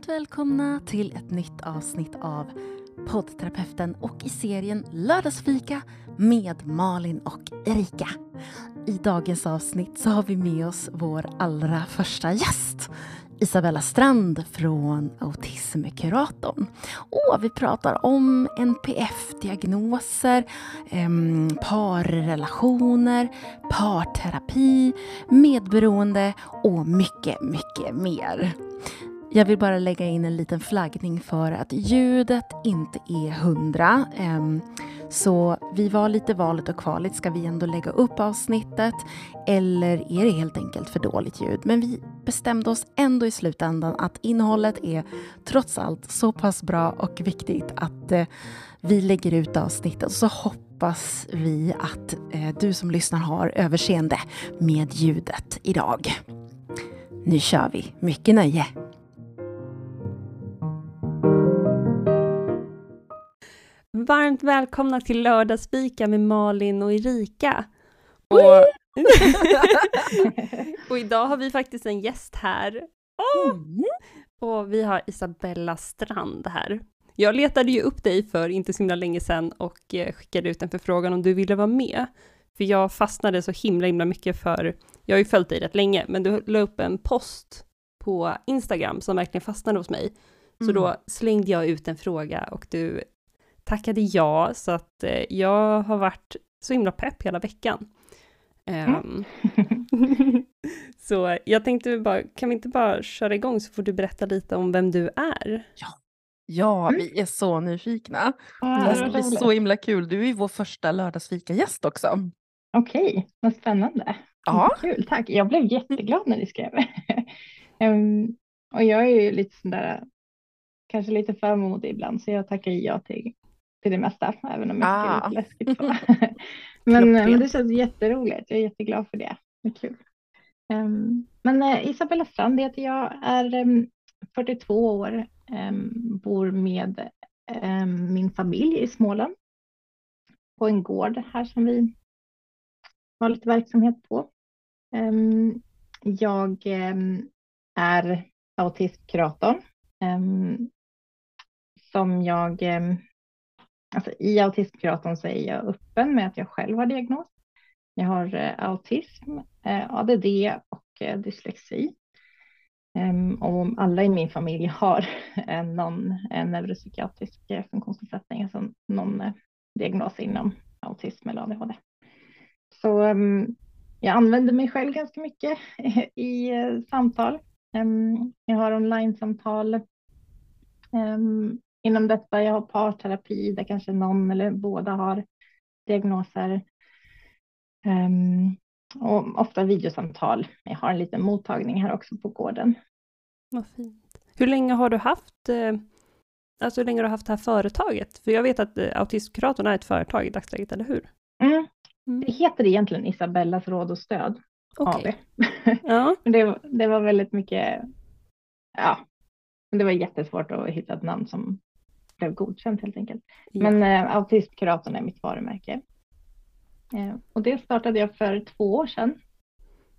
Varmt välkomna till ett nytt avsnitt av poddterapeuten och i serien Lördagsfika med Malin och Erika. I dagens avsnitt så har vi med oss vår allra första gäst. Isabella Strand från Autismkuratorn. Och vi pratar om NPF-diagnoser, parrelationer, parterapi, medberoende och mycket, mycket mer. Jag vill bara lägga in en liten flaggning för att ljudet inte är hundra. Ehm, så vi var lite valet och kvalet. Ska vi ändå lägga upp avsnittet eller är det helt enkelt för dåligt ljud? Men vi bestämde oss ändå i slutändan att innehållet är trots allt så pass bra och viktigt att eh, vi lägger ut avsnittet. Så hoppas vi att eh, du som lyssnar har överseende med ljudet idag. Nu kör vi. Mycket nöje! Varmt välkomna till lördagsfika med Malin och Erika. Och, och idag har vi faktiskt en gäst här. Oh! Mm. Och vi har Isabella Strand här. Jag letade ju upp dig för inte så himla länge sedan och eh, skickade ut en förfrågan om du ville vara med. För jag fastnade så himla himla mycket för, jag har ju följt dig rätt länge, men du la upp en post på Instagram som verkligen fastnade hos mig. Så mm. då slängde jag ut en fråga och du tackade ja, så att eh, jag har varit så himla pepp hela veckan. Mm. Um, så jag tänkte bara, kan vi inte bara köra igång så får du berätta lite om vem du är? Ja, ja mm. vi är så nyfikna. Mm. Det ska bli så himla kul. Du är vår första lördagsfika-gäst också. Okej, okay. vad spännande. Ja. Kul, tack. Jag blev jätteglad när ni skrev. um, och jag är ju lite sådär, kanske lite för modig ibland, så jag tackar ja till till det mesta, även om jag ah. tycker det är lite läskigt. Så. men, men det känns jätteroligt, jag är jätteglad för det. Det är kul. Um, men uh, Isabella Strand heter jag, är um, 42 år, um, bor med min familj i Småland på en gård här som vi har lite verksamhet på. jag är autistkurator som jag Alltså, I autismkuratorn så är jag öppen med att jag själv har diagnos. Jag har eh, autism, eh, ADD och eh, dyslexi. Ehm, och alla i min familj har eh, någon eh, neuropsykiatrisk eh, funktionsnedsättning, alltså någon eh, diagnos inom autism eller ADHD. Så ehm, jag använder mig själv ganska mycket i samtal. Ehm, jag har online-samtal inom detta. Jag har parterapi där kanske någon eller båda har diagnoser. Um, och ofta videosamtal. Jag har en liten mottagning här också på gården. Vad fint. Hur länge har du haft eh, Alltså hur länge har du haft det här företaget? För jag vet att eh, Autistkuratorn är ett företag i dagsläget, eller hur? Mm. Mm. Det heter egentligen Isabellas råd och stöd okay. AB. Ja. det, det var väldigt mycket, ja, det var jättesvårt att hitta ett namn som blev godkänt helt enkelt. Ja. Men eh, Autistkuratorn är mitt varumärke. Eh, och det startade jag för två år sedan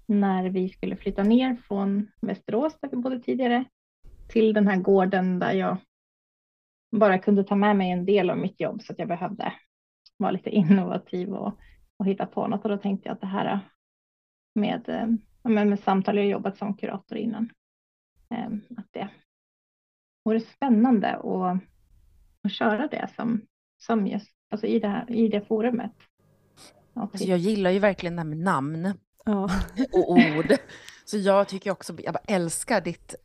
när vi skulle flytta ner från Västerås där vi bodde tidigare till den här gården där jag bara kunde ta med mig en del av mitt jobb så att jag behövde vara lite innovativ och, och hitta på något och då tänkte jag att det här med, eh, med, med samtal, jag har jobbat som kurator innan, eh, att det vore spännande och och köra det som, som just, alltså i, det här, i det forumet. Alltså jag gillar ju verkligen det här med namn ja. och ord. Så jag tycker också, jag bara älskar ditt,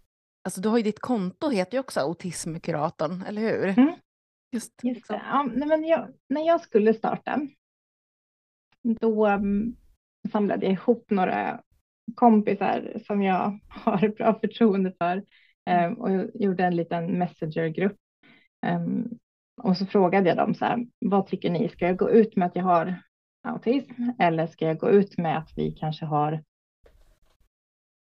alltså du har ju ditt konto heter ju också Autismkuratorn, eller hur? Mm. Just, Just liksom. Ja, men jag, när jag skulle starta, då um, samlade jag ihop några kompisar som jag har bra förtroende för um, och gjorde en liten messengergrupp och så frågade jag dem så här, vad tycker ni, ska jag gå ut med att jag har autism eller ska jag gå ut med att vi kanske har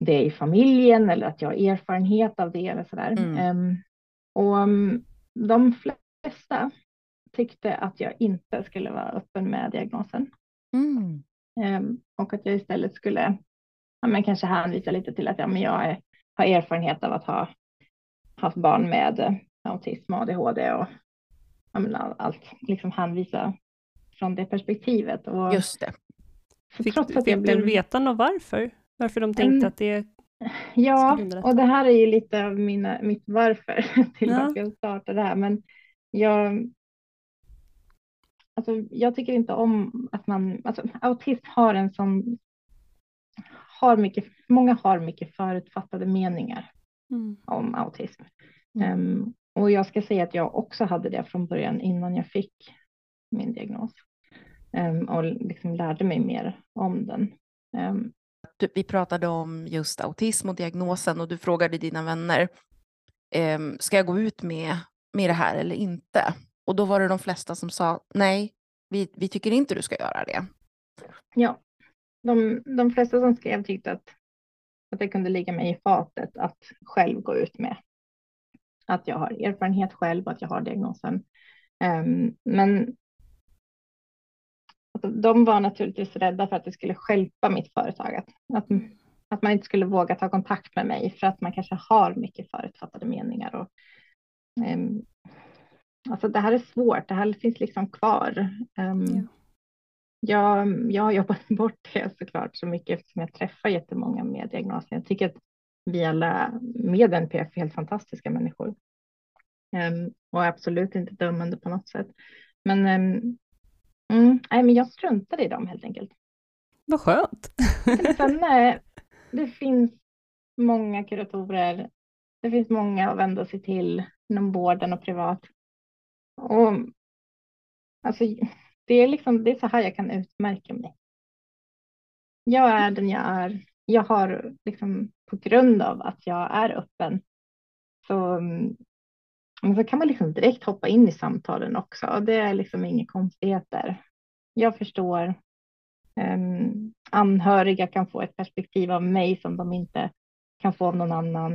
det i familjen eller att jag har erfarenhet av det eller så där. Mm. Um, och um, de flesta tyckte att jag inte skulle vara öppen med diagnosen. Mm. Um, och att jag istället skulle ja, men kanske hänvisa lite till att ja, men jag är, har erfarenhet av att ha haft barn med autism ADHD och menar, allt liksom hänvisa från det perspektivet. Och Just det. Fick, trots att fick blev... veta något varför? Varför de tänkte mm. att det Ja, och det här är ju lite av mina, mitt varför till ja. varför jag startade det här. Men jag, alltså, jag tycker inte om att man, alltså, autism har en sån, har mycket, många har mycket förutfattade meningar mm. om autism. Mm. Um, och jag ska säga att jag också hade det från början innan jag fick min diagnos um, och liksom lärde mig mer om den. Um, vi pratade om just autism och diagnosen och du frågade dina vänner, ehm, ska jag gå ut med, med det här eller inte? Och då var det de flesta som sa nej, vi, vi tycker inte du ska göra det. Ja, de, de flesta som skrev tyckte att, att det kunde ligga mig i fatet att själv gå ut med att jag har erfarenhet själv och att jag har diagnosen. Um, men de var naturligtvis rädda för att det skulle skälpa mitt företag. Att, att, att, man inte skulle våga ta kontakt med mig för att man kanske har mycket förutfattade meningar. Och, um, alltså det här är svårt, det här finns liksom kvar. Ja. jag, jag har jobbat bort det såklart så mycket eftersom jag träffar jättemånga med diagnoser. Jag tycker att vi alla med NPF är helt fantastiska människor. Um, och absolut inte dömande på något sätt. Men um, Mm, nej, men jag struntade i dem helt enkelt. Vad skönt. Sen, nej, det finns många kuratorer. Det finns många att vända sig till inom vården och privat. Och, alltså, det, är liksom, det är så här jag kan utmärka mig. Jag är den jag är. Jag har liksom, på grund av att jag är öppen så mm, så kan man liksom direkt hoppa in i samtalen också. Det är liksom inga konstigheter. Jag förstår. Um, anhöriga kan få ett perspektiv av mig som de inte kan få av någon annan.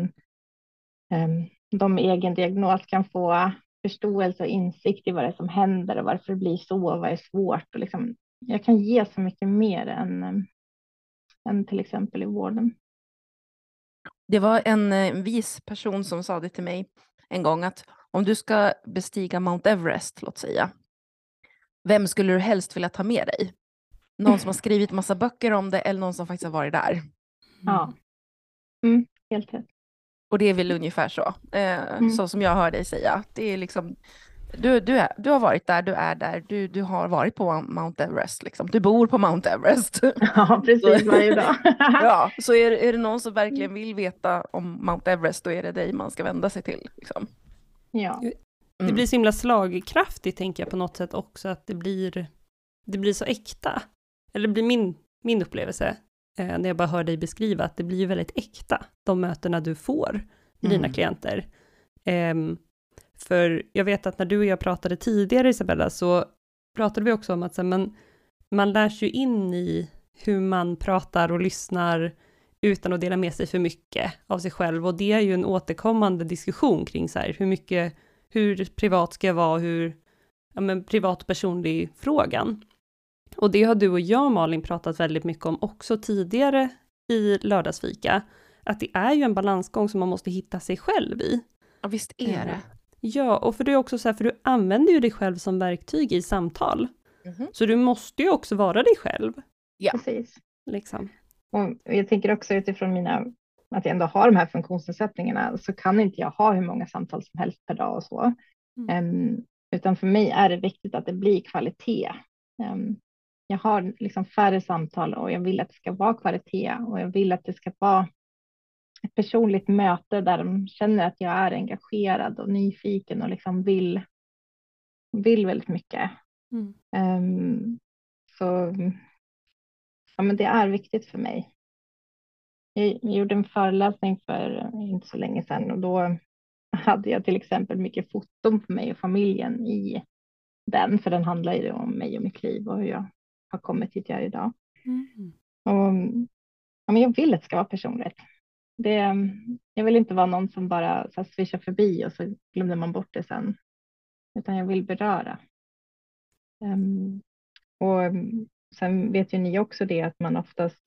Um, de med egen diagnos kan få förståelse och insikt i vad det är som händer och varför det blir så och vad är svårt. Och liksom, jag kan ge så mycket mer än, um, än till exempel i vården. Det var en eh, vis person som sa det till mig en gång att om du ska bestiga Mount Everest, låt säga, vem skulle du helst vilja ta med dig? Någon som har skrivit massa böcker om det eller någon som faktiskt har varit där? Ja, mm, helt rätt. Och det är väl ungefär så, eh, mm. så som jag hör dig säga. Det är liksom, du, du, är, du har varit där, du är där, du, du har varit på Mount Everest, liksom. du bor på Mount Everest. Ja, precis varje dag. ja, så är, är det någon som verkligen vill veta om Mount Everest, då är det dig man ska vända sig till. Liksom. Ja. Mm. Det blir så himla slagkraftigt, tänker jag på något sätt också, att det blir, det blir så äkta. Eller det blir min, min upplevelse, eh, när jag bara hör dig beskriva, att det blir väldigt äkta, de mötena du får med mm. dina klienter. Eh, för jag vet att när du och jag pratade tidigare, Isabella, så pratade vi också om att så, man, man lär sig in i hur man pratar och lyssnar utan att dela med sig för mycket av sig själv. Och det är ju en återkommande diskussion kring så här, hur mycket, hur privat ska jag vara, hur, ja men privat och personlig frågan. Och det har du och jag Malin pratat väldigt mycket om också tidigare i lördagsfika, att det är ju en balansgång som man måste hitta sig själv i. Ja visst är det. Ja, och för du är också så här, för du använder ju dig själv som verktyg i samtal. Mm -hmm. Så du måste ju också vara dig själv. Ja, precis. Liksom. Och jag tänker också utifrån mina, att jag ändå har de här funktionsnedsättningarna så kan inte jag ha hur många samtal som helst per dag och så. Mm. Um, utan för mig är det viktigt att det blir kvalitet. Um, jag har liksom färre samtal och jag vill att det ska vara kvalitet och jag vill att det ska vara ett personligt möte där de känner att jag är engagerad och nyfiken och liksom vill, vill väldigt mycket. Mm. Um, så ja, men det är viktigt för mig. Jag, gjorde en föreläsning för inte så länge sedan och då hade jag till exempel mycket foton på mig och familjen i den, för den handlar ju om mig och mitt liv och hur jag har kommit hit jag är idag. Mm. Och, ja, men jag vill att det ska vara personligt. Det, jag vill inte vara någon som bara så här, swishar förbi och så glömde man bort det sen, utan jag vill beröra. Um, och ehm, Sen vet ju ni också det att man oftast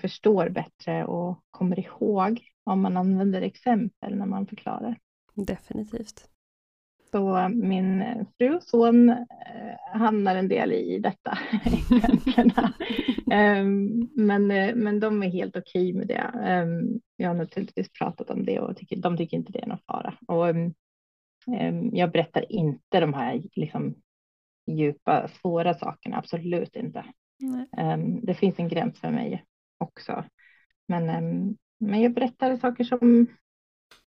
förstår bättre och kommer ihåg om man använder exempel när man förklarar. Definitivt. Så min fru och son eh, hamnar en del i detta. um, men, eh, men de är helt okej med det. Um, jag har naturligtvis pratat om det och tycker, de tycker inte det är någon fara. Och, um, jag berättar inte de här liksom, djupa, svåra sakerna, absolut inte. Um, det finns en gräns för mig också. Men, men jag berättar saker som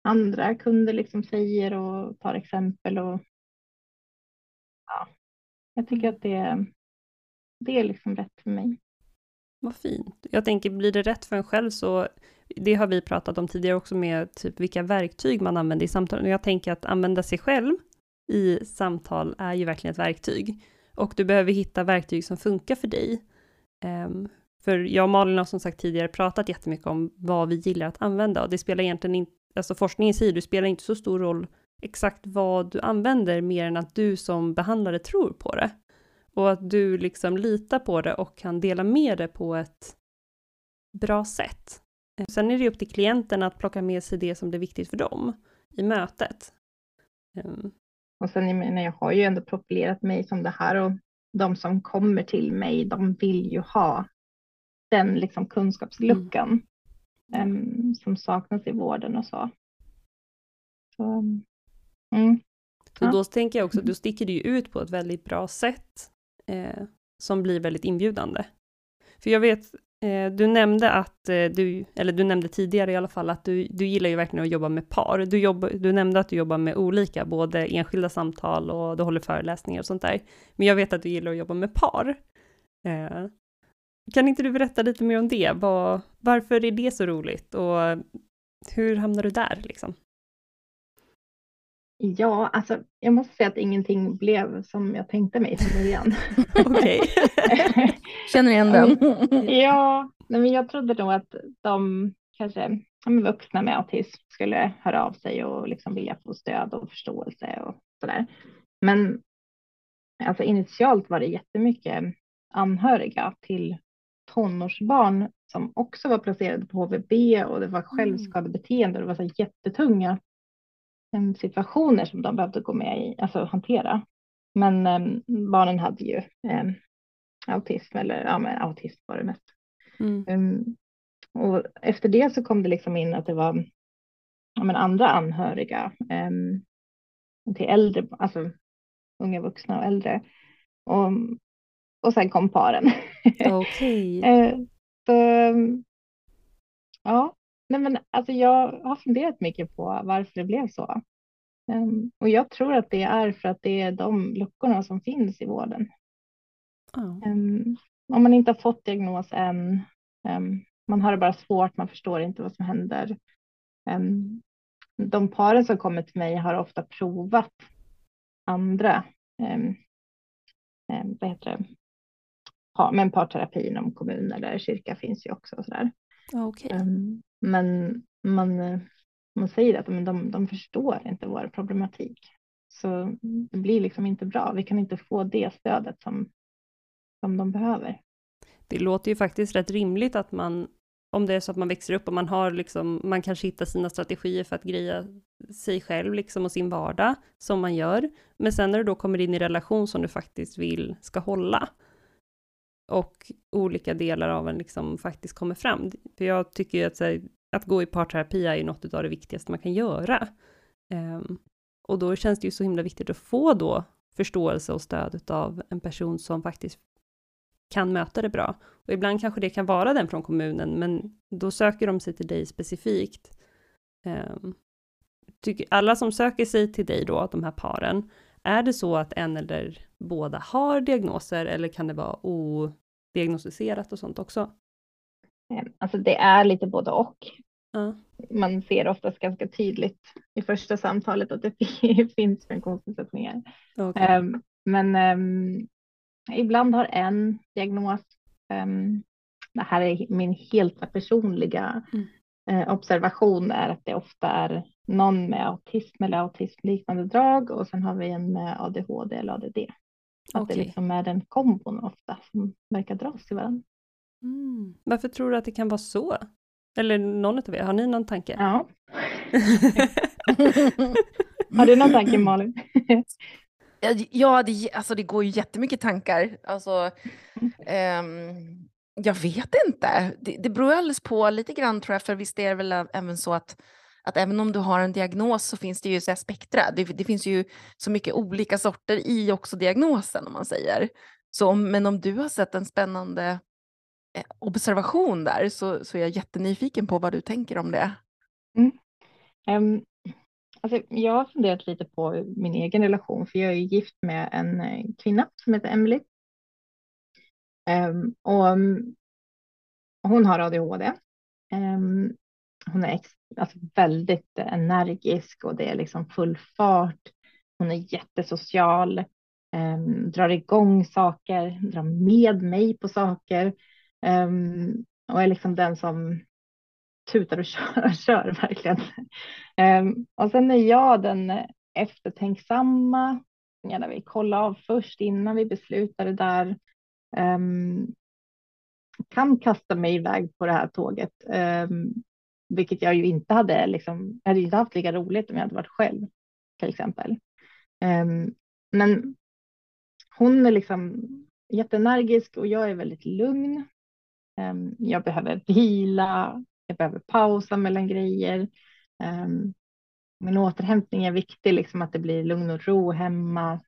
andra kunder liksom säger och tar exempel och ja, jag tycker att det, det är liksom rätt för mig. Vad fint. Jag tänker, blir det rätt för en själv så, det har vi pratat om tidigare också med typ vilka verktyg man använder i samtal. Jag tänker att använda sig själv i samtal är ju verkligen ett verktyg. Och du behöver hitta verktyg som funkar för dig. Um, för jag och Malin har som sagt tidigare pratat jättemycket om vad vi gillar att använda och det spelar egentligen inte, alltså forskningen säger det spelar inte så stor roll exakt vad du använder mer än att du som behandlare tror på det. Och att du liksom litar på det och kan dela med det på ett bra sätt. Sen är det upp till klienten att plocka med sig det som är viktigt för dem i mötet. Um, och sen jag menar, jag har ju ändå profilerat mig som det här och de som kommer till mig, de vill ju ha den liksom kunskapsluckan mm. Um, som saknas i vården och så. så mm. Så då tänker jag också, då sticker det ju ut på ett väldigt bra sätt eh, som blir väldigt inbjudande. För jag vet, Eh, du nämnde att eh, du, eller du nämnde tidigare i alla fall, att du, du gillar ju verkligen att jobba med par. Du, jobb, du nämnde att du jobbar med olika, både enskilda samtal och du håller föreläsningar och sånt där. Men jag vet att du gillar att jobba med par. Kan inte du berätta lite mer om det? Var, varför är det så roligt och hur hamnar du där liksom? Ja, alltså jag måste säga att ingenting blev som jag tänkte mig från början. Okej. Känner igen den. ja, men jag trodde nog att de kanske ja, vuxna med autism skulle höra av sig och liksom vilja få stöd och förståelse och sådär. Men alltså initialt var det jättemycket anhöriga till tonårsbarn som också var placerade på HVB och det var mm. självskadebeteende och det var så jättetunga situationer som de behövde gå med i, alltså hantera. Men eh, barnen hade ju eh, autism eller ja, men autism var det mest. Mm. Um, och efter det så kom det liksom in att det var ja, men andra anhöriga um, till äldre, alltså unga vuxna och äldre. Och, och sen kom paren. Okej. Okay. uh, så ja, Nej, men alltså jag har funderat mycket på varför det blev så. Um, och jag tror att det är för att det är de luckorna som finns i vården. Oh. Om man inte har fått diagnos än, um, man har det bara svårt, man förstår inte vad som händer. de paren som kommer till mig har ofta provat andra vad heter det? Men parterapi inom kommun eller kyrka finns ju också. Och sådär. Okay. Men man, man säger att men de, de förstår inte vår problematik. Så det blir liksom inte bra. Vi kan inte få det stödet som, som de behöver. Det låter ju faktiskt rätt rimligt att man, om det är så att man växer upp och man har liksom, man kanske hittar sina strategier för att greja sig själv liksom och sin vardag, som man gör. Men sen när du då kommer in i relation som du faktiskt vill ska hålla, och olika delar av en liksom faktiskt kommer fram. För jag tycker ju att här, att gå i parterapi är ju något av det viktigaste man kan göra. Um, och då känns det ju så himla viktigt att få då förståelse och stöd av en person som faktiskt kan möta det bra. Och ibland kanske det kan vara den från kommunen, men då söker de sig till dig specifikt. Um, tycker, alla som söker sig till dig då, de här paren, är det så att en eller båda har diagnoser eller kan det vara odiagnostiserat och sånt också? Ehm, alltså det är lite både och. Ja. Man ser oftast ganska tydligt i första samtalet att det finns funktionsnedsättningar. Okay. Um, men um, ibland har en diagnos. Um, det här är min helt personliga mm. uh, observation är att det ofta är någon med autism eller autismliknande drag och sen har vi en med ADHD eller ADD. Att okay. det liksom är den kombon ofta som verkar dras till varandra. Mm. Varför tror du att det kan vara så? Eller någon av er, har ni någon tanke? Ja. Har du någon tanke Malin? ja, det, alltså det går ju jättemycket tankar. Alltså, um, jag vet inte. Det, det beror alldeles på lite grann tror jag, för visst är det väl även så att att även om du har en diagnos så finns det ju så spektra. Det, det, finns ju så mycket olika sorter i också diagnosen om man säger. Så om, men om du har sett en spännande eh, observation där så, så är jag jättenyfiken på vad du tänker om det. Mm. Um, alltså, jag har funderat lite på min egen relation för jag är gift med en eh, kvinna som heter Emily. Um, och um, hon har ADHD. Um, hon är ex, alltså väldigt energisk och det är liksom full fart. Hon är jättesocial, um, drar igång saker, drar med mig på saker um, och är liksom den som tutar och kör, kör verkligen. Um, och sen är jag den eftertänksamma, gärna vill kolla av först innan vi beslutar det där. Um, kan kasta mig iväg på det här tåget. Um, vilket jag ju inte hade, liksom, jag hade inte haft lika roligt om jag hade varit själv till exempel. Um, men hon är liksom jätteenergisk och jag är väldigt lugn. Um, jag behöver vila, jag behöver pausa mellan grejer. Um, min återhämtning är viktig, liksom att det blir lugn och ro hemma.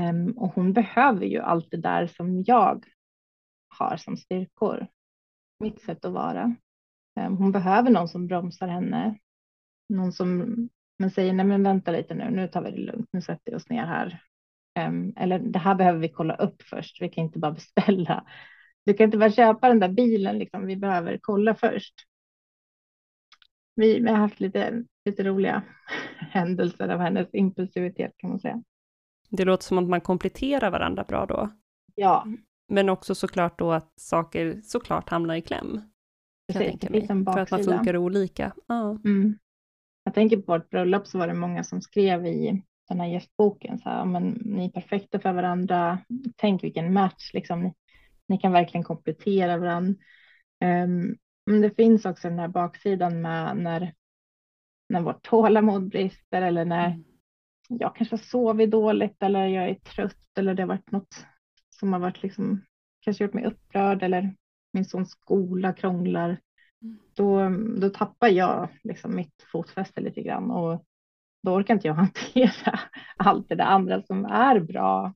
Um, och hon behöver ju allt det där som jag har som styrkor. Mitt sätt att vara. Um, hon behöver någon som bromsar henne. Någon som men säger nej men vänta lite nu, nu tar vi det lugnt, nu sätter vi oss ner här. Um, eller det här behöver vi kolla upp först, vi kan inte bara beställa. Du kan inte bara köpa den där bilen, liksom. vi behöver kolla först. Vi, vi har haft lite, lite roliga händelser av hennes impulsivitet kan man säga. Det låter som att man kompletterar varandra bra då. Ja. Men också såklart då att saker såklart hamnar i kläm. Precis, finns en baksida. För att man funkar olika. Ja. Mm. Jag tänker på vårt bröllop så var det många som skrev i den här gästboken så här, men ni är perfekta för varandra. Tänk vilken match, liksom. Ni, ni kan verkligen komplettera varandra. Um, men det finns också den här baksidan med när, när vårt tålamod brister eller när mm. jag kanske har sovit dåligt eller jag är trött eller det har varit något som har varit liksom kanske gjort mig upprörd eller min sons skola krånglar. Mm. Då, då tappar jag liksom mitt fotfäste lite grann och då orkar inte jag hantera allt det där andra som är bra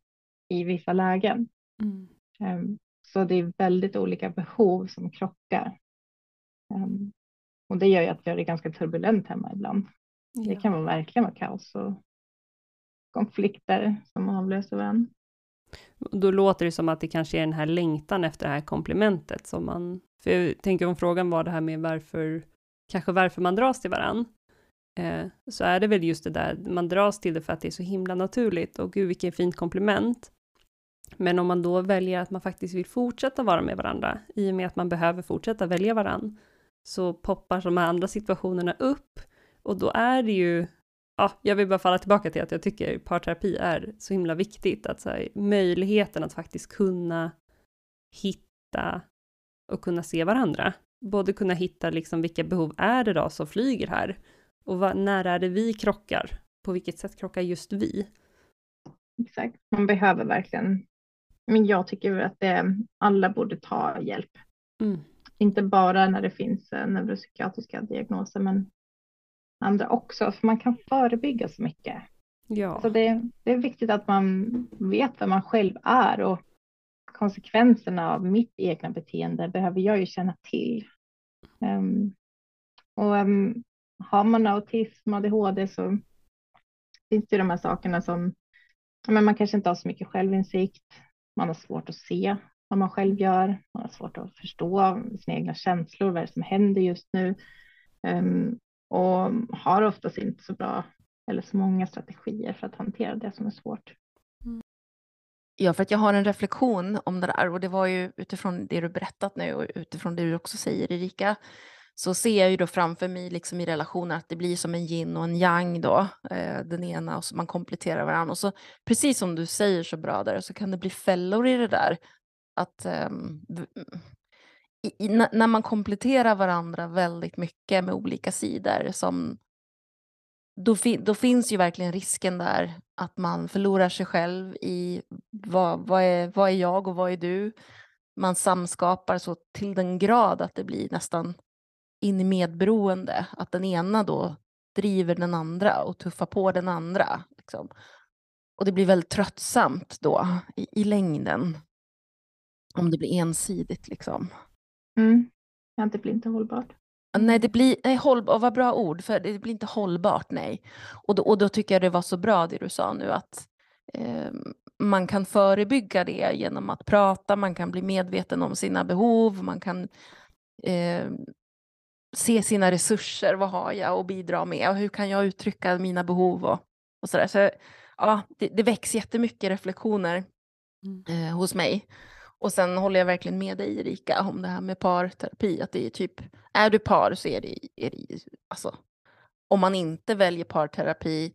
i vissa lägen. Mm. Um, så det är väldigt olika behov som krockar. Um, och det gör ju att vi har det ganska turbulent hemma ibland. Ja. Det kan vara verkligen vara kaos och konflikter som avlöser varandra. Då låter det som att det kanske är den här längtan efter det här komplementet som man, för jag tänker om frågan var det här med varför, kanske varför man dras till varann, eh, så är det väl just det där, man dras till det för att det är så himla naturligt och gud vilket fint komplement. Men om man då väljer att man faktiskt vill fortsätta vara med varandra, i och med att man behöver fortsätta välja varann, så poppar de här andra situationerna upp och då är det ju ja, jag vill bara falla tillbaka till att jag tycker parterapi är så himla viktigt. Att så här, möjligheten att faktiskt kunna hitta och kunna se varandra. Både kunna hitta liksom vilka behov är det då som flyger här? Och vad, när är det vi krockar? På vilket sätt krockar just vi? Exakt, man behöver verkligen. Men jag tycker att det, alla borde ta hjälp. Mm. Inte bara när det finns eh, neuropsykiatriska diagnoser, men andra också, för man kan förebygga så mycket. Ja. Så det, det är viktigt att man vet vem man själv är och konsekvenserna av mitt egna beteende behöver jag ju känna till. Um, och um, har man autism ADHD så finns det de här sakerna som men man kanske inte har så mycket självinsikt. Man har svårt att se vad man själv gör. Man har svårt att förstå sina egna känslor, vad det är som händer just nu. Um, och har oftast inte så bra eller så många strategier för att hantera det som är svårt. Mm. Ja, för att jag har en reflektion om det där och det var ju utifrån det du berättat nu och utifrån det du också säger Erika så ser jag ju då framför mig liksom i relationer att det blir som en yin och en yang då, eh, den ena och så man kompletterar varandra och så precis som du säger så bra där så kan det bli fällor i det där att eh, i, när man kompletterar varandra väldigt mycket med olika sidor som då, då, finns ju verkligen risken där att man förlorar sig själv i vad, vad, är, vad är jag och vad är du? Man samskapar så till den grad att det blir nästan in i medberoende, att den ena då driver den andra och tuffar på den andra. Liksom. Och det blir väldigt tröttsamt då i, i längden. Om det blir ensidigt liksom. Mm. Ja, det blir inte hållbart. Nej, det blir, nej, håll, vad bra ord, för det blir inte hållbart, nej. Och då, och då tycker jag det var så bra det du sa nu, att eh, man kan förebygga det genom att prata, man kan bli medveten om sina behov, man kan eh, se sina resurser, vad har jag att bidra med och hur kan jag uttrycka mina behov och, och sådär. Så, ja, det, det väcks jättemycket reflektioner mm. eh, hos mig. Och sen håller jag verkligen med dig Erika om det här med parterapi, att det är typ, är du par så är det, är det alltså, om man inte väljer parterapi,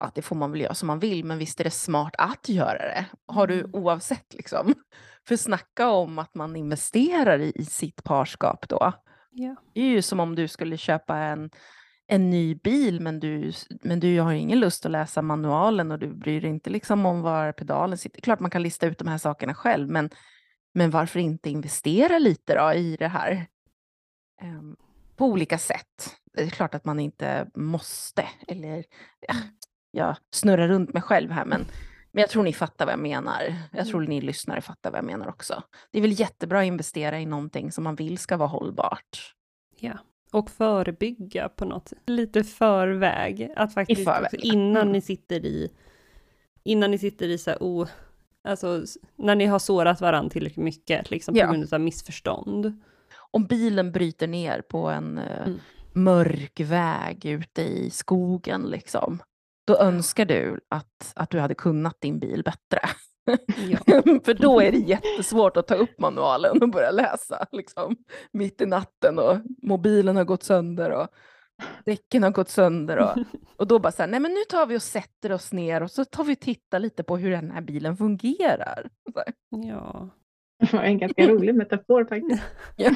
att det får man väl göra som man vill, men visst är det smart att göra det, har du mm. oavsett liksom. För snacka om att man investerar i, i sitt parskap då. Ja. Det är ju som om du skulle köpa en, en ny bil men du, men du har ingen lust att läsa manualen och du bryr dig inte liksom om var pedalen sitter. Klart man kan lista ut de här sakerna själv men, men varför inte investera lite då i det här? Um, på olika sätt. Det är klart att man inte måste, eller ja, jag snurrar runt mig själv här men men jag tror ni fattar vad jag menar. Jag tror mm. ni lyssnare fattar vad jag menar också. Det är väl jättebra att investera i någonting som man vill ska vara hållbart. Ja, och förebygga på något lite förväg. Att faktiskt förväg. innan mm. ni sitter i, innan ni sitter i så här, oh, alltså när ni har sårat varandra tillräckligt mycket, liksom på ja. grund av missförstånd. Om bilen bryter ner på en eh, mm. mörk väg ute i skogen liksom då önskar du att, att du hade kunnat din bil bättre. Ja. För då är det jättesvårt att ta upp manualen och börja läsa liksom, mitt i natten och mobilen har gått sönder och däcken har gått sönder. Och, och då bara så här, nej men nu tar vi och sätter oss ner och så tar vi och tittar lite på hur den här bilen fungerar. Ja. Det var en ganska rolig metafor faktiskt. Ja.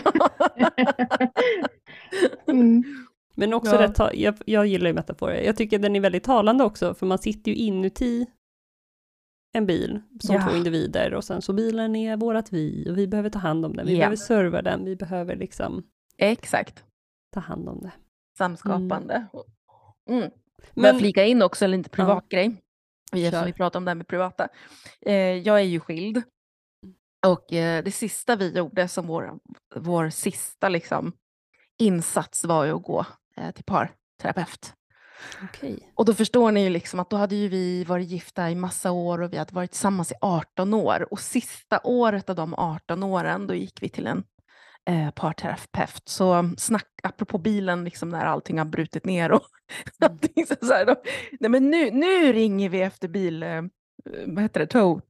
mm. Men också ja. rätt, jag, jag gillar ju metaforer. Jag tycker den är väldigt talande också, för man sitter ju inuti en bil som ja. två individer och sen så bilen är vårat vi och vi behöver ta hand om den, vi ja. behöver serva den, vi behöver liksom Exakt. ta hand om det. Samskapande. Mm. Mm. Men flika in också en lite privat ja. grej, eftersom vi pratar om det här med privata. Eh, jag är ju skild och eh, det sista vi gjorde som vår, vår sista liksom, insats var ju att gå eh, till parterapeut. Okay. Och då förstår ni ju liksom att då hade ju vi varit gifta i massa år och vi hade varit tillsammans i 18 år. Och sista året av de 18 åren, då gick vi till en eh, parterapeut. Så snack, apropå bilen, liksom när allting har brutit ner och mm. så, så här, då, nej men nu, nu ringer vi efter bil, eh, vad heter det, tow,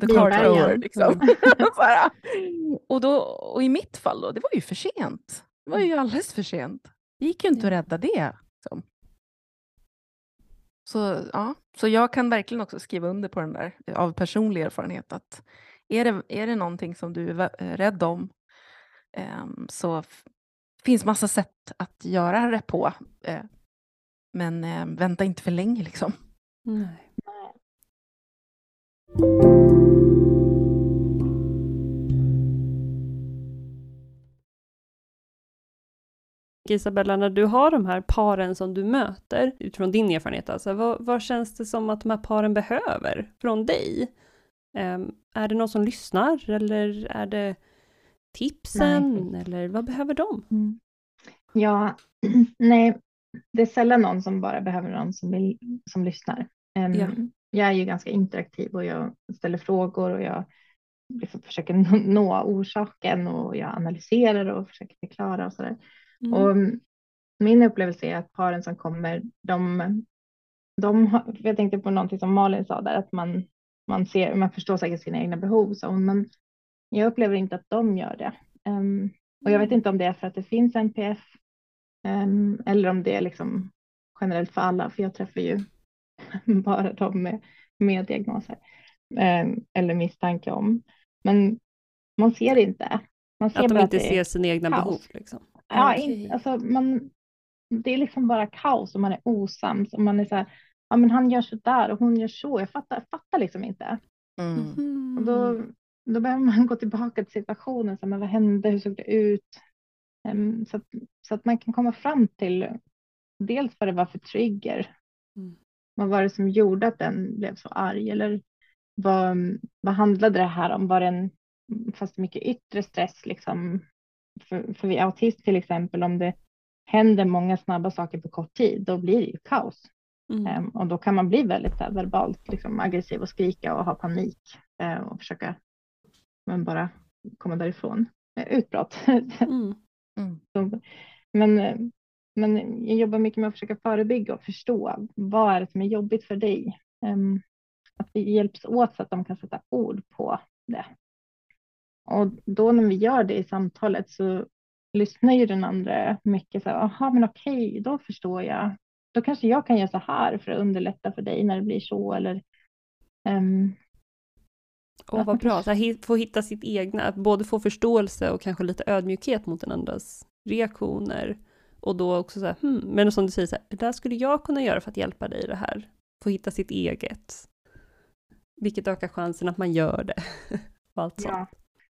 the car tower. Liksom. Mm. och, då, och i mitt fall då, det var ju för sent. Det var ju alldeles för sent. Det gick ju inte att rädda det. Så. Så, ja. så jag kan verkligen också skriva under på den där av personlig erfarenhet att är det, är det någonting som du är rädd om um, så finns massa sätt att göra det på. Uh, men uh, vänta inte för länge liksom. Nej. Isabella, när du har de här paren som du möter, utifrån din erfarenhet, alltså, vad, vad känns det som att de här paren behöver från dig? Um, är det någon som lyssnar eller är det tipsen nej. eller vad behöver de? Mm. Ja, nej, det är sällan någon som bara behöver någon som, vill, som lyssnar. Um, ja. Jag är ju ganska interaktiv och jag ställer frågor och jag försöker nå orsaken och jag analyserar och försöker förklara och sådär. Mm. Och min upplevelse är att paren som kommer, de, de har, jag tänkte på någonting som Malin sa där, att man, man, ser, man förstår säkert sina egna behov, så men jag upplever inte att de gör det. Um, och jag vet mm. inte om det är för att det finns NPF um, ehm, eller om det är liksom generellt för alla, för jag träffar ju bara de med, med diagnoser um, eller misstanke om. Men man ser inte. Man ser att de inte ser sina egna kaos. behov. Liksom. Ja, okay. in, alltså man, det är liksom bara kaos och man är osams och man är så här, ja men han gör så där och hon gör så, jag fattar, jag fattar liksom inte. Mm. Och då, då behöver man gå tillbaka till situationen, så men vad hände, hur såg det ut? Um, så, att, så att man kan komma fram till dels vad det var för trigger. Mm. Vad var det som gjorde att den blev så arg? Eller vad, vad handlade det här om? Var det en, fast mycket yttre stress liksom? För, för vid autism till exempel, om det händer många snabba saker på kort tid, då blir det ju kaos. Mm. Um, och då kan man bli väldigt här, verbalt liksom, aggressiv och skrika och ha panik uh, och försöka men bara komma därifrån. Uh, utbrott. Mm. Mm. Men, men jag jobbar mycket med att försöka förebygga och förstå vad är det som är jobbigt för dig. Um, att vi hjälps åt så att de kan sätta ord på det. Och då när vi gör det i samtalet så lyssnar ju den andra mycket så här, jaha men okej, då förstår jag. Då kanske jag kan göra så här för att underlätta för dig när det blir så eller um, och vad bra, så här, få hitta sitt egna, både få förståelse och kanske lite ödmjukhet mot den andras reaktioner. Och då också så här, hmm, men som du säger, så här, det där skulle jag kunna göra för att hjälpa dig i det här. Få hitta sitt eget. Vilket ökar chansen att man gör det. och allt ja. sånt.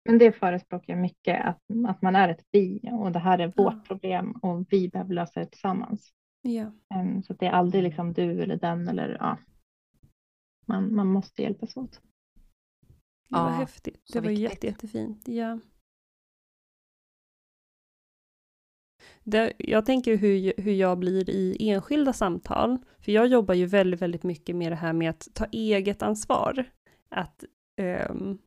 Men det förespråkar jag mycket, att, att man är ett vi och det här är vårt ja. problem och vi behöver lösa det tillsammans. Ja. Um, så det är aldrig liksom du eller den eller ja. Man, man måste hjälpas åt. Det var ja, häftigt. Det var jätte, jättefint. Ja. Det, jag tänker hur, hur jag blir i enskilda samtal, för jag jobbar ju väldigt, väldigt mycket med det här med att ta eget ansvar. Att, um,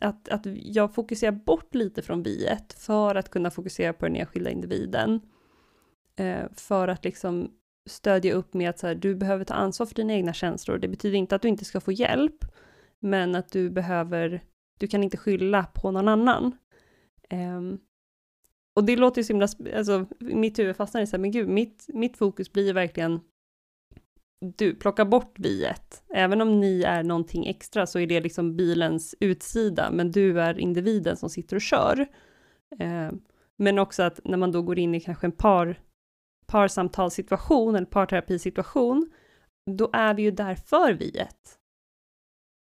att, att jag fokuserar bort lite från viet för att kunna fokusera på den enskilda individen. Uh, för att liksom stödja upp med att så här, du behöver ta ansvar för dina egna känslor. Det betyder inte att du inte ska få hjälp, men att du behöver, du kan inte skylla på någon annan. Um, och det låter ju så himla, alltså mitt huvud fastnar i så här, men gud, mitt, mitt fokus blir verkligen du, plocka bort viet. Även om ni är någonting extra så är det liksom bilens utsida, men du är individen som sitter och kör. Eh, men också att när man då går in i kanske en par, parsamtalssituation eller parterapisituation, då är vi ju där för viet.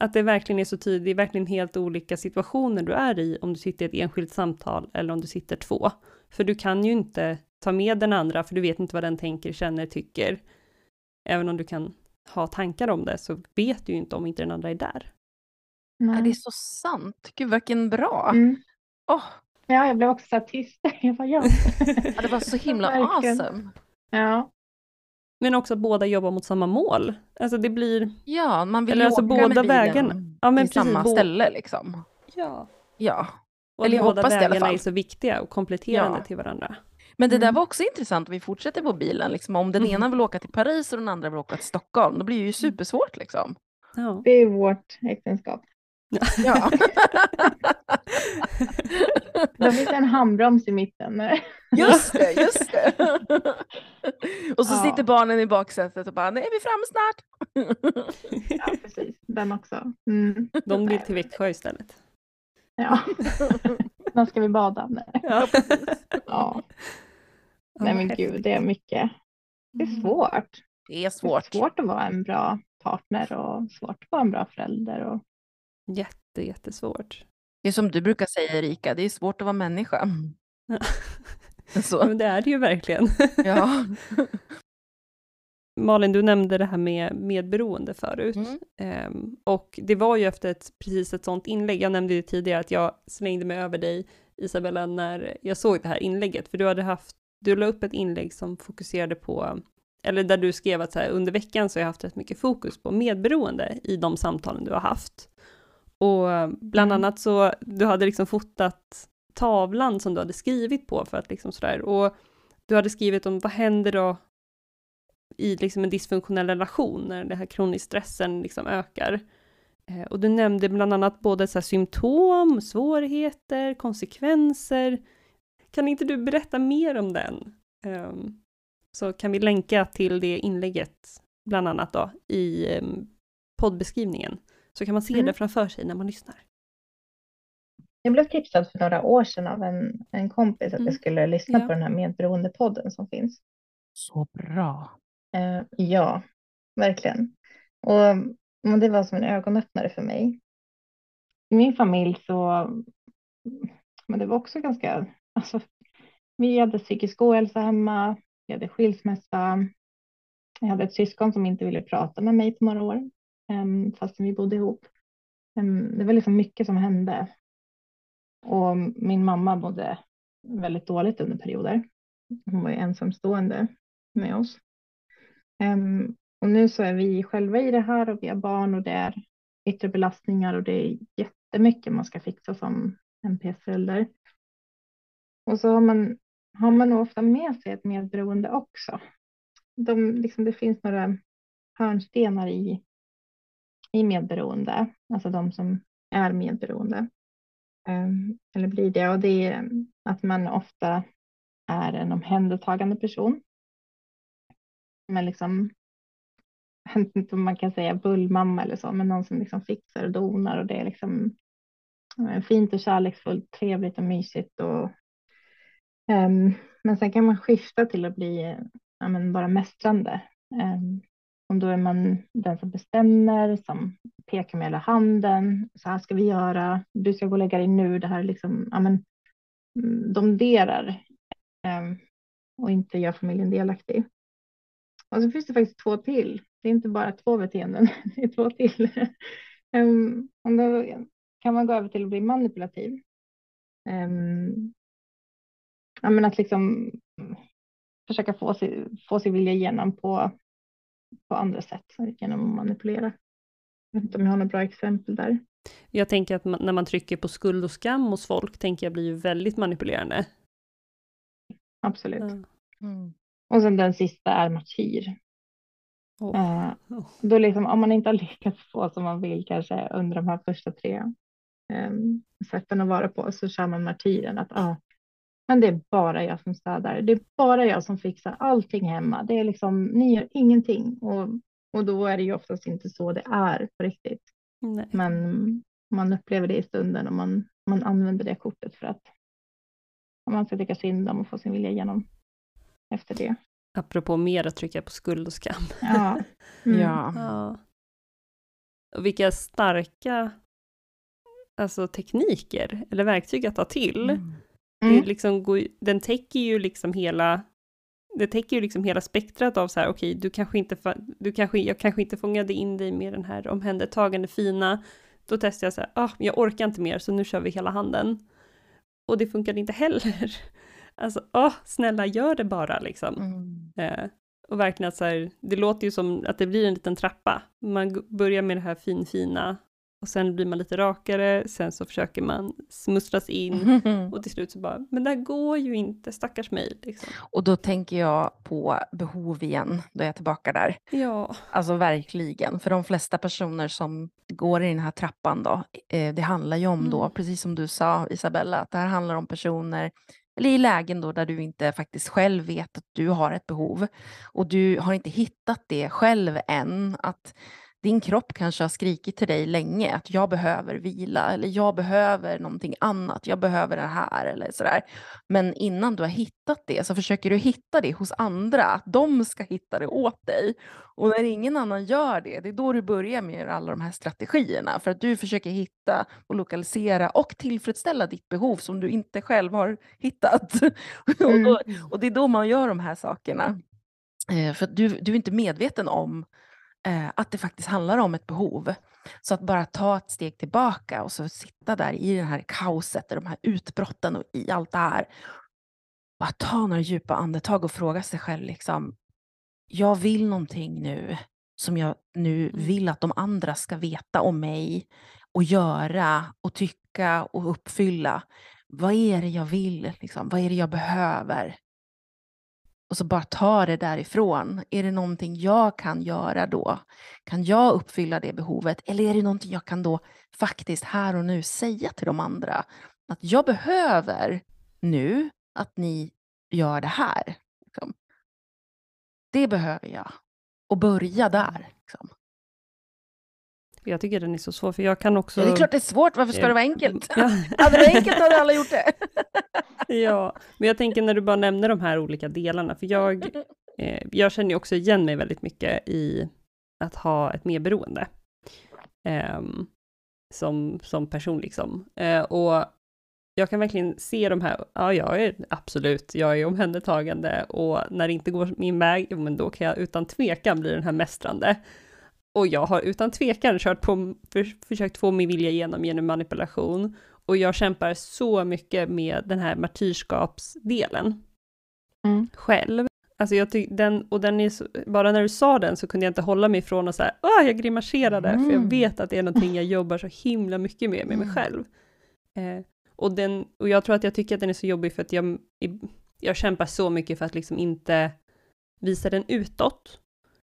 Att det verkligen är så tydligt, det är verkligen helt olika situationer du är i om du sitter i ett enskilt samtal eller om du sitter två. För du kan ju inte ta med den andra, för du vet inte vad den tänker, känner, tycker. Även om du kan ha tankar om det så vet du ju inte om inte den andra är där. Nej. Det är så sant. Gud, vilken bra. Mm. Oh. Ja, jag blev också så tyst. Jag bara, ja. ja. Det var så himla awesome. Ja. Men också att båda jobbar mot samma mål. Alltså det blir... Ja, man vill eller alltså åka båda med vägarna. Ja, men till precis, samma ställe liksom. Ja. Ja. Och eller båda vägarna är så viktiga och kompletterande ja. till varandra. Men det mm. där var också intressant, vi fortsätter på bilen, liksom, om den mm. ena vill åka till Paris och den andra vill åka till Stockholm, då blir det ju mm. supersvårt liksom. Ja. Det är vårt äktenskap. Ja. Då finns en handbroms i mitten. Just det, just det. Och så ja. sitter barnen i baksätet och bara, är vi framme snart. Ja, precis. Den också. Mm. De blir till Växjö istället. Ja. När ska vi bada? Nej. Ja. ja. Nej men gud, det är mycket. Det är mm. svårt. Det är svårt. Det är svårt att vara en bra partner och svårt att vara en bra förälder. Och... Jätte, jättesvårt. Det är som du brukar säga Erika, det är svårt att vara människa. Så. Men det är det ju verkligen. Ja. Malin, du nämnde det här med medberoende förut. Mm. Um, och det var ju efter ett, precis ett sånt inlägg, jag nämnde ju tidigare att jag slängde mig över dig, Isabella, när jag såg det här inlägget, för du hade haft, du la upp ett inlägg som fokuserade på, eller där du skrev att så här, under veckan så har jag haft rätt mycket fokus på medberoende i de samtalen du har haft. Och bland mm. annat så, du hade liksom fotat tavlan som du hade skrivit på för att liksom sådär, och du hade skrivit om vad händer då i liksom en dysfunktionell relation när den här kronisk stressen liksom ökar. Eh, och du nämnde bland annat både så symptom, svårigheter, konsekvenser. Kan inte du berätta mer om den? Um, så kan vi länka till det inlägget, bland annat då, i um, poddbeskrivningen. Så kan man se mm. det framför sig när man lyssnar. jag blev tipsad för några år sedan av en, en kompis att mm. jag skulle lyssna ja. på den här medberoendepodden som finns. Så bra. Uh, ja, verkligen. Och, och det var som en ögonöppnare för mig. I min familj så, men det var också ganska, alltså, vi hade psykisk ohälsa hemma, vi hade skilsmässa, jag hade ett syskon som inte ville prata med mig på några år, um, fastän vi bodde ihop. Um, det var liksom mycket som hände. Och min mamma mådde väldigt dåligt under perioder. Hon var ju ensamstående med oss. Um, och nu så är vi själva i det här och vi har barn och det är yttre belastningar och det är jättemycket man ska fixa som NPS-förälder. Och så har man, har man ofta med sig ett medberoende också. De, liksom, det finns några hörnstenar i, i medberoende, alltså de som är medberoende. Ehm, eller blir det, och det är att man ofta är en omhändertagande person. Men liksom jag vet inte om man kan säga bullmamma eller så, men någon som liksom fixar och donar och det är liksom eh, fint och kärleksfullt, trevligt och mysigt. Och, um, men sen kan man skifta till att bli ja, men bara mästrande. Ehm, om och då är man den som bestämmer, som pekar med hela handen. Så här ska vi göra. Du ska gå och lägga dig nu. Det här liksom, ja, men, de domderar eh, och inte gör familjen delaktig. Och så finns det faktiskt två till det är inte bara två beteenden, det är två till. Ehm, um, och då kan man gå över till att bli manipulativ. Um, ja, men att liksom försöka få, sig, få sin vilja igenom på, på andra sätt genom att manipulera. Jag vet inte om jag har några bra exempel där. Jag tänker att man, när man trycker på skuld och skam hos folk, tänker jag blir ju väldigt manipulerande. Absolut. Ja. Mm. Och sen den sista är martyr. Oh. då liksom, om man inte har lyckats få som man vill kanske under de här första tre um, sätten att vara på så kör man martyren att ah, men det är bara jag som städar. Det är bara jag som fixar allting hemma. Det är liksom, ni gör ingenting och, och då är det ju oftast inte så det är på riktigt. Nej. Men man upplever det i stunden och man, man använder det kortet för att man ska tycka synd om och få sin vilja igenom efter det. Apropå mer att trycka på skuld och skam. Ja. Mm. ja. ja. Och vilka starka alltså, tekniker eller verktyg att ta till. Mm. Mm. Liksom, den täcker ju liksom hela det täcker ju liksom hela spektrat av så här, okej, okay, du kanske inte, du kanske, jag kanske inte fångade in dig med den här omhändertagande fina, då testar jag så här, ah, jag orkar inte mer, så nu kör vi hela handen. Och det funkade inte heller. Alltså, åh, snälla gör det bara liksom. Mm. Eh, och verkligen att så här, det låter ju som att det blir en liten trappa. Man börjar med det här finfina och sen blir man lite rakare, sen så försöker man smusslas in och till slut så bara, men det här går ju inte, stackars mig. Liksom. Och då tänker jag på behov igen, då är jag tillbaka där. Ja. Alltså verkligen, för de flesta personer som går i den här trappan då, eh, det handlar ju om då, mm. precis som du sa Isabella, att det här handlar om personer eller i lägen då där du inte faktiskt själv vet att du har ett behov och du har inte hittat det själv än, att din kropp kanske har skrikit till dig länge att jag behöver vila eller jag behöver någonting annat, jag behöver det här eller sådär. Men innan du har hittat det så försöker du hitta det hos andra, att de ska hitta det åt dig. Och när ingen annan gör det, det är då du börjar med alla de här strategierna för att du försöker hitta och lokalisera och tillfredsställa ditt behov som du inte själv har hittat. Mm. och, då, och det är då man gör de här sakerna. Eh, för du, du är inte medveten om eh, att det faktiskt handlar om ett behov. Så att bara ta ett steg tillbaka och så sitta där i det här kaoset, de här utbrotten och i allt det här. Bara ta några djupa andetag och fråga sig själv liksom, jag vill någonting nu som jag nu mm. vill att de andra ska veta om mig och göra och tycka och uppfylla. Vad är det jag vill? Liksom? Vad är det jag behöver? Och så bara ta det därifrån. Är det någonting jag kan göra då? Kan jag uppfylla det behovet? Eller är det någonting jag kan då faktiskt här och nu säga till de andra? Att jag behöver nu att ni gör det här. Liksom. Det behöver jag. Och börja där. Liksom. Jag tycker den är så svår, för jag kan också... Ja, det är klart det är svårt, varför ska det vara enkelt? Ja. hade det varit enkelt hade alla gjort det. ja, men jag tänker när du bara nämner de här olika delarna, för jag, eh, jag känner ju också igen mig väldigt mycket i att ha ett medberoende. Eh, som, som person liksom. Eh, och jag kan verkligen se de här, ja jag är absolut, jag är omhändertagande och när det inte går min väg, jo men då kan jag utan tvekan bli den här mästrande. Och jag har utan tvekan kört på, för, försökt få min vilja igenom genom manipulation. Och jag kämpar så mycket med den här martyrskapsdelen. Mm. Själv. Alltså jag den, och den är så, bara när du sa den så kunde jag inte hålla mig ifrån att säga, åh jag grimaserade, mm. för jag vet att det är någonting jag jobbar så himla mycket med, med mig mm. själv. Eh, och, den, och jag tror att jag tycker att den är så jobbig för att jag, jag kämpar så mycket för att liksom inte visa den utåt.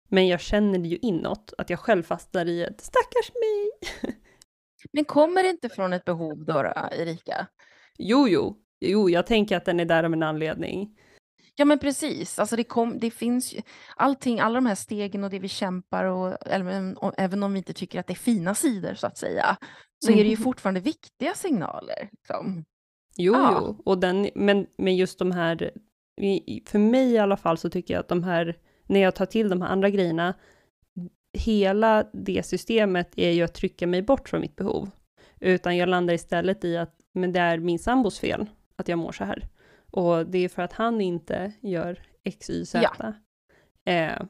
Men jag känner det ju inåt, att jag själv fastnar i ett stackars mig. Men kommer det inte från ett behov då, Erika? Jo, jo, jo, jag tänker att den är där av en anledning. Ja, men precis. Alltså det, kom, det finns ju allting, alla de här stegen och det vi kämpar och, eller, och även om vi inte tycker att det är fina sidor så att säga, så mm. är det ju mm. fortfarande viktiga signaler. Liksom. Jo, ja. jo, och den, men, men just de här, för mig i alla fall så tycker jag att de här när jag tar till de här andra grejerna, hela det systemet är ju att trycka mig bort från mitt behov. Utan jag landar istället i att, men det är min sambos fel att jag mår så här. Och det är för att han inte gör X, Y, Z. Ja. Eh,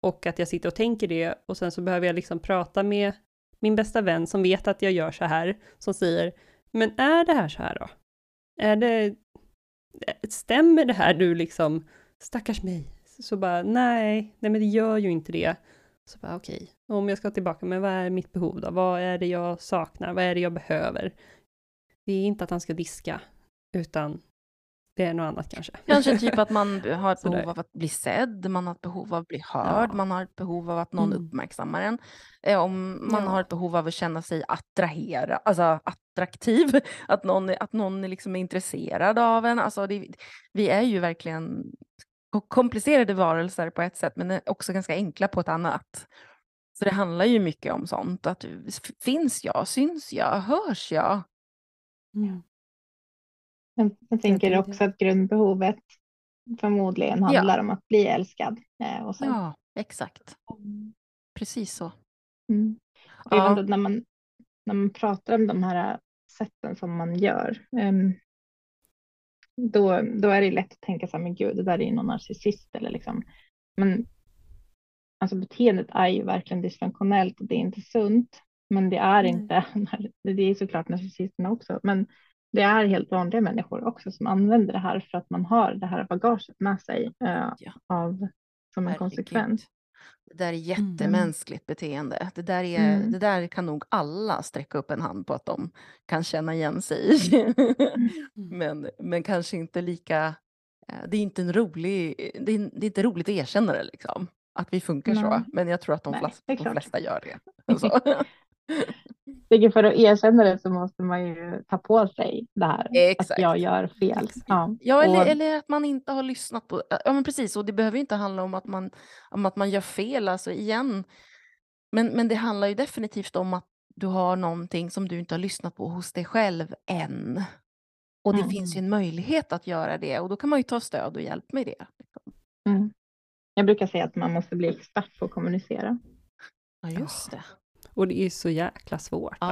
och att jag sitter och tänker det och sen så behöver jag liksom prata med min bästa vän som vet att jag gör så här, som säger, men är det här så här då? Är det, stämmer det här du liksom, stackars mig, så bara, nej, nej men det gör ju inte det. Så bara, okej, okay. om jag ska tillbaka, men vad är mitt behov då? Vad är det jag saknar? Vad är det jag behöver? Det är inte att han ska diska, utan det är något annat kanske. Kanske typ att man har ett behov av att bli sedd, man har ett behov av att bli hörd, ja. man har ett behov av att någon mm. uppmärksammar en. Eh, om man ja. har ett behov av att känna sig attrahera, alltså attraktiv, att någon, att någon liksom är intresserad av en. Alltså det, vi är ju verkligen komplicerade varelser på ett sätt, men också ganska enkla på ett annat. Så det handlar ju mycket om sånt, att finns jag, syns jag, hörs jag? Mm. Jag, tänker också att grundbehovet förmodligen handlar ja. om att bli älskad. Eh, och så. Ja, exakt. Mm. Precis så. Mm. ja. när, man, när man pratar om de här sätten som man gör, um, då, då är det lätt att tänka så här, men gud, det där är ju någon narcissist eller liksom. Men alltså beteendet är ju verkligen dysfunktionellt och det är inte sunt. Men det är mm. inte, det är såklart narcissisterna också, men det är helt vanliga människor också som använder det här för att man har det här bagaget med sig uh, ja. av, som en konsekvens. Det där är jättemänskligt mm. beteende. Det där, är, mm. det där kan nog alla sträcka upp en hand på att de kan känna igen sig i. mm. men, men kanske inte lika... Eh, det är inte, en rolig, det är, det är inte roligt att erkänna det, liksom, att vi funkar Nej. så. Men jag tror att de, Nej, flesta, de flesta gör det. Alltså. För att erkänna det så måste man ju ta på sig det här. Exakt. Att jag gör fel. Ja, ja eller, och... eller, att man inte har lyssnat på... Ja men precis, och det behöver inte handla om att man, om att man gör fel, alltså igen. Men, men det handlar ju definitivt om att du har någonting som du inte har lyssnat på hos dig själv än. Och det mm. finns ju en möjlighet att göra det och då kan man ju ta stöd och hjälp med det. Mm. Jag brukar säga att man måste bli expert på att kommunicera. Ja, just det. Och det är så jäkla svårt. Ja.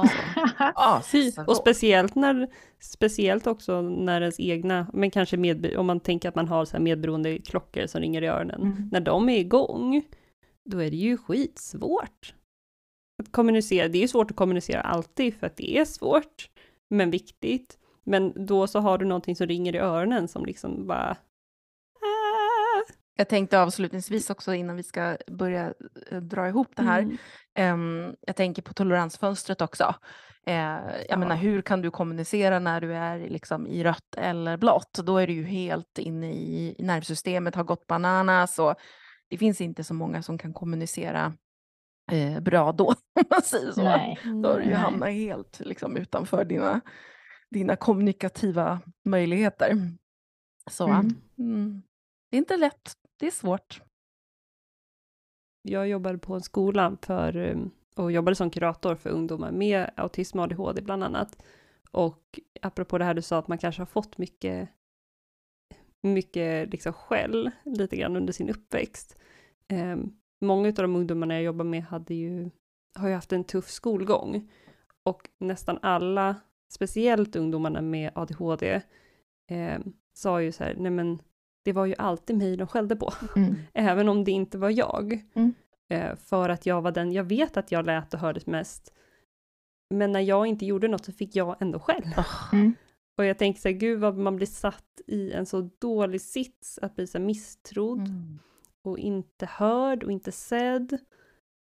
Alltså. ja, och speciellt, när, speciellt också när ens egna, men kanske med, om man tänker att man har så här medberoende klockor som ringer i öronen, mm. när de är igång, då är det ju skitsvårt att kommunicera. Det är svårt att kommunicera alltid för att det är svårt, men viktigt. Men då så har du någonting som ringer i öronen som liksom bara jag tänkte avslutningsvis också innan vi ska börja eh, dra ihop det här. Mm. Um, jag tänker på toleransfönstret också. Uh, jag ja. menar, hur kan du kommunicera när du är liksom i rött eller blått? Då är du ju helt inne i nervsystemet, har gått bananas och det finns inte så många som kan kommunicera uh, bra då, om man säger så. Nej. Då har du ju hamnat helt liksom, utanför dina, dina kommunikativa möjligheter. Så mm. Mm, det är inte lätt det är svårt. Jag jobbade på en skola för eh, och jobbade som kurator för ungdomar med autism och ADHD bland annat. Och apropå det här du sa att man kanske har fått mycket, mycket liksom skäll lite grann under sin uppväxt. Eh, många av de ungdomarna jag jobbar med hade ju, har ju haft en tuff skolgång. Och nästan alla, speciellt ungdomarna med ADHD, eh, sa ju så här, nej men det var ju alltid mig de skällde på, mm. även om det inte var jag. Mm. Eh, för att jag var den, jag vet att jag lät och hördes mest, men när jag inte gjorde något så fick jag ändå skäll. Mm. Och jag tänker så här, gud vad man blir satt i en så dålig sits att bli så misstrodd mm. och inte hörd och inte sedd.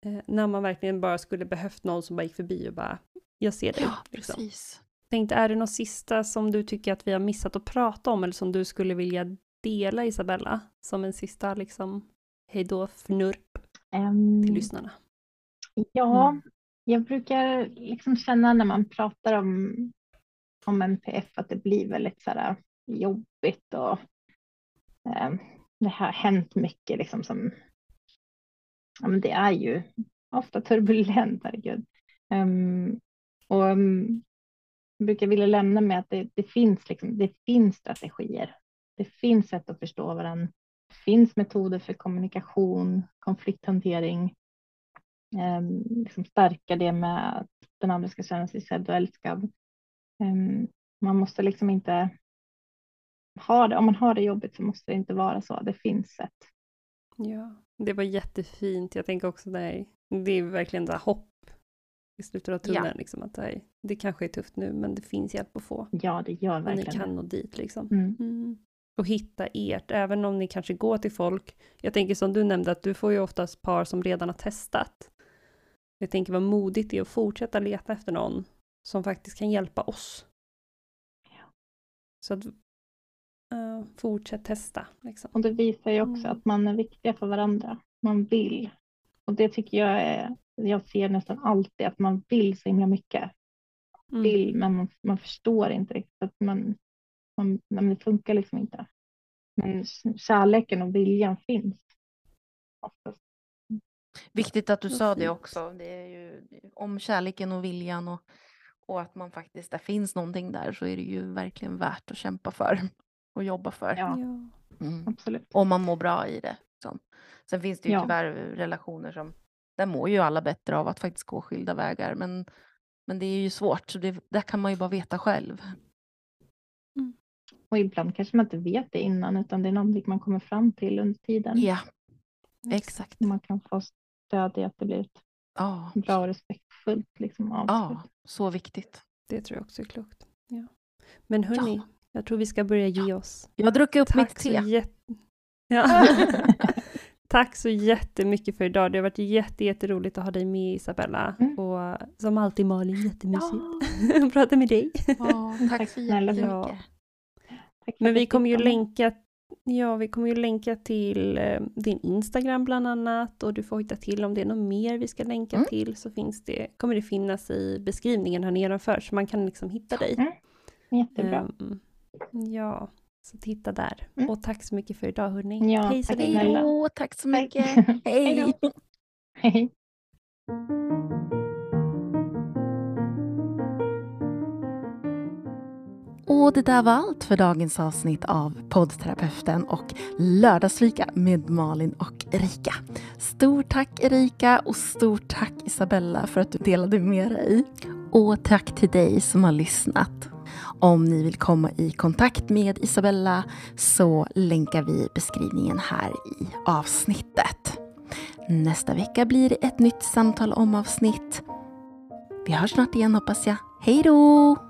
Eh, när man verkligen bara skulle behövt någon som bara gick förbi och bara, jag ser dig. Ja, liksom. precis. Tänkte, är det något sista som du tycker att vi har missat att prata om eller som du skulle vilja dela Isabella? Som en sista liksom hejdå fnurp um, till lyssnarna. Ja, mm. jag brukar liksom känna när man pratar om, om NPF att det blir väldigt så här jobbigt och um, det har hänt mycket liksom som ja, men det är ju ofta turbulent, herregud. Um, och um, jag brukar vilja lämna med att det, det, finns, liksom, det finns strategier. Det finns sätt att förstå varandra. Det finns metoder för kommunikation, konflikthantering. Um, liksom stärka det med att den andra ska känna sig sedd och älskad. Um, man måste liksom inte ha det, om man har det jobbigt så måste det inte vara så. Det finns sätt. Ja, det var jättefint. Jag tänker också det, det är verkligen det hopp i slutet av tunneln. Ja. Liksom, att det, det kanske är tufft nu, men det finns hjälp att få. Ja, det gör verkligen Och ni kan nå dit liksom. Mm. Mm. Och hitta ert, även om ni kanske går till folk. Jag tänker som du nämnde, att du får ju oftast par som redan har testat. Jag tänker vad modigt det är att fortsätta leta efter någon som faktiskt kan hjälpa oss. Ja. Så att uh, fortsätt testa. Liksom. Och det visar ju också mm. att man är viktiga för varandra. Man vill. Och det tycker jag är jag ser nästan alltid att man vill så himla mycket. Mm. Vill, men man, man förstår inte riktigt att man, man, men det funkar liksom inte. Men kärleken och viljan finns. Oftast. Viktigt att du sa det också. Det är ju om kärleken och viljan och, och att man faktiskt, det finns någonting där så är det ju verkligen värt att kämpa för och jobba för. Ja, mm. absolut. Om man mår bra i det. Så. Sen finns det ju ja. tyvärr relationer som där mår ju alla bättre av att faktiskt gå skilda vägar. Men, men det är ju svårt, så det där kan man ju bara veta själv. Mm. Och ibland kanske man inte vet det innan, utan det är någonting man kommer fram till under tiden. Ja, exakt. Man kan få stöd i att det blir ett ja. bra och respektfullt liksom, avslut. Ja, så viktigt. Det tror jag också är klokt. Ja. Men hörni, ja. jag tror vi ska börja ge oss. Jag har druckit upp Tack mitt te. Ja. Tack så jättemycket för idag. Det har varit jätte, jätteroligt att ha dig med Isabella. Mm. Och som alltid Malin, jättemysigt ja. att prata med dig. Ja, tack så jättemycket. Ja. Men vi kommer ju länka Ja, vi kommer ju länka till eh, din Instagram bland annat och du får hitta till om det är något mer vi ska länka mm. till så finns det, kommer det finnas i beskrivningen här nedanför så man kan liksom hitta dig. Mm. Jättebra. Um, ja, så titta där. Mm. Och tack så mycket för idag hörni. Ja, Hej så tack länge. Tack så mycket. Hej. Hej. Och det där var allt för dagens avsnitt av poddterapeuten och lördagsfika med Malin och Erika. Stort tack Erika och stort tack Isabella för att du delade med dig. Och tack till dig som har lyssnat. Om ni vill komma i kontakt med Isabella så länkar vi beskrivningen här i avsnittet. Nästa vecka blir det ett nytt samtal om avsnitt. Vi hörs snart igen hoppas jag. Hej då!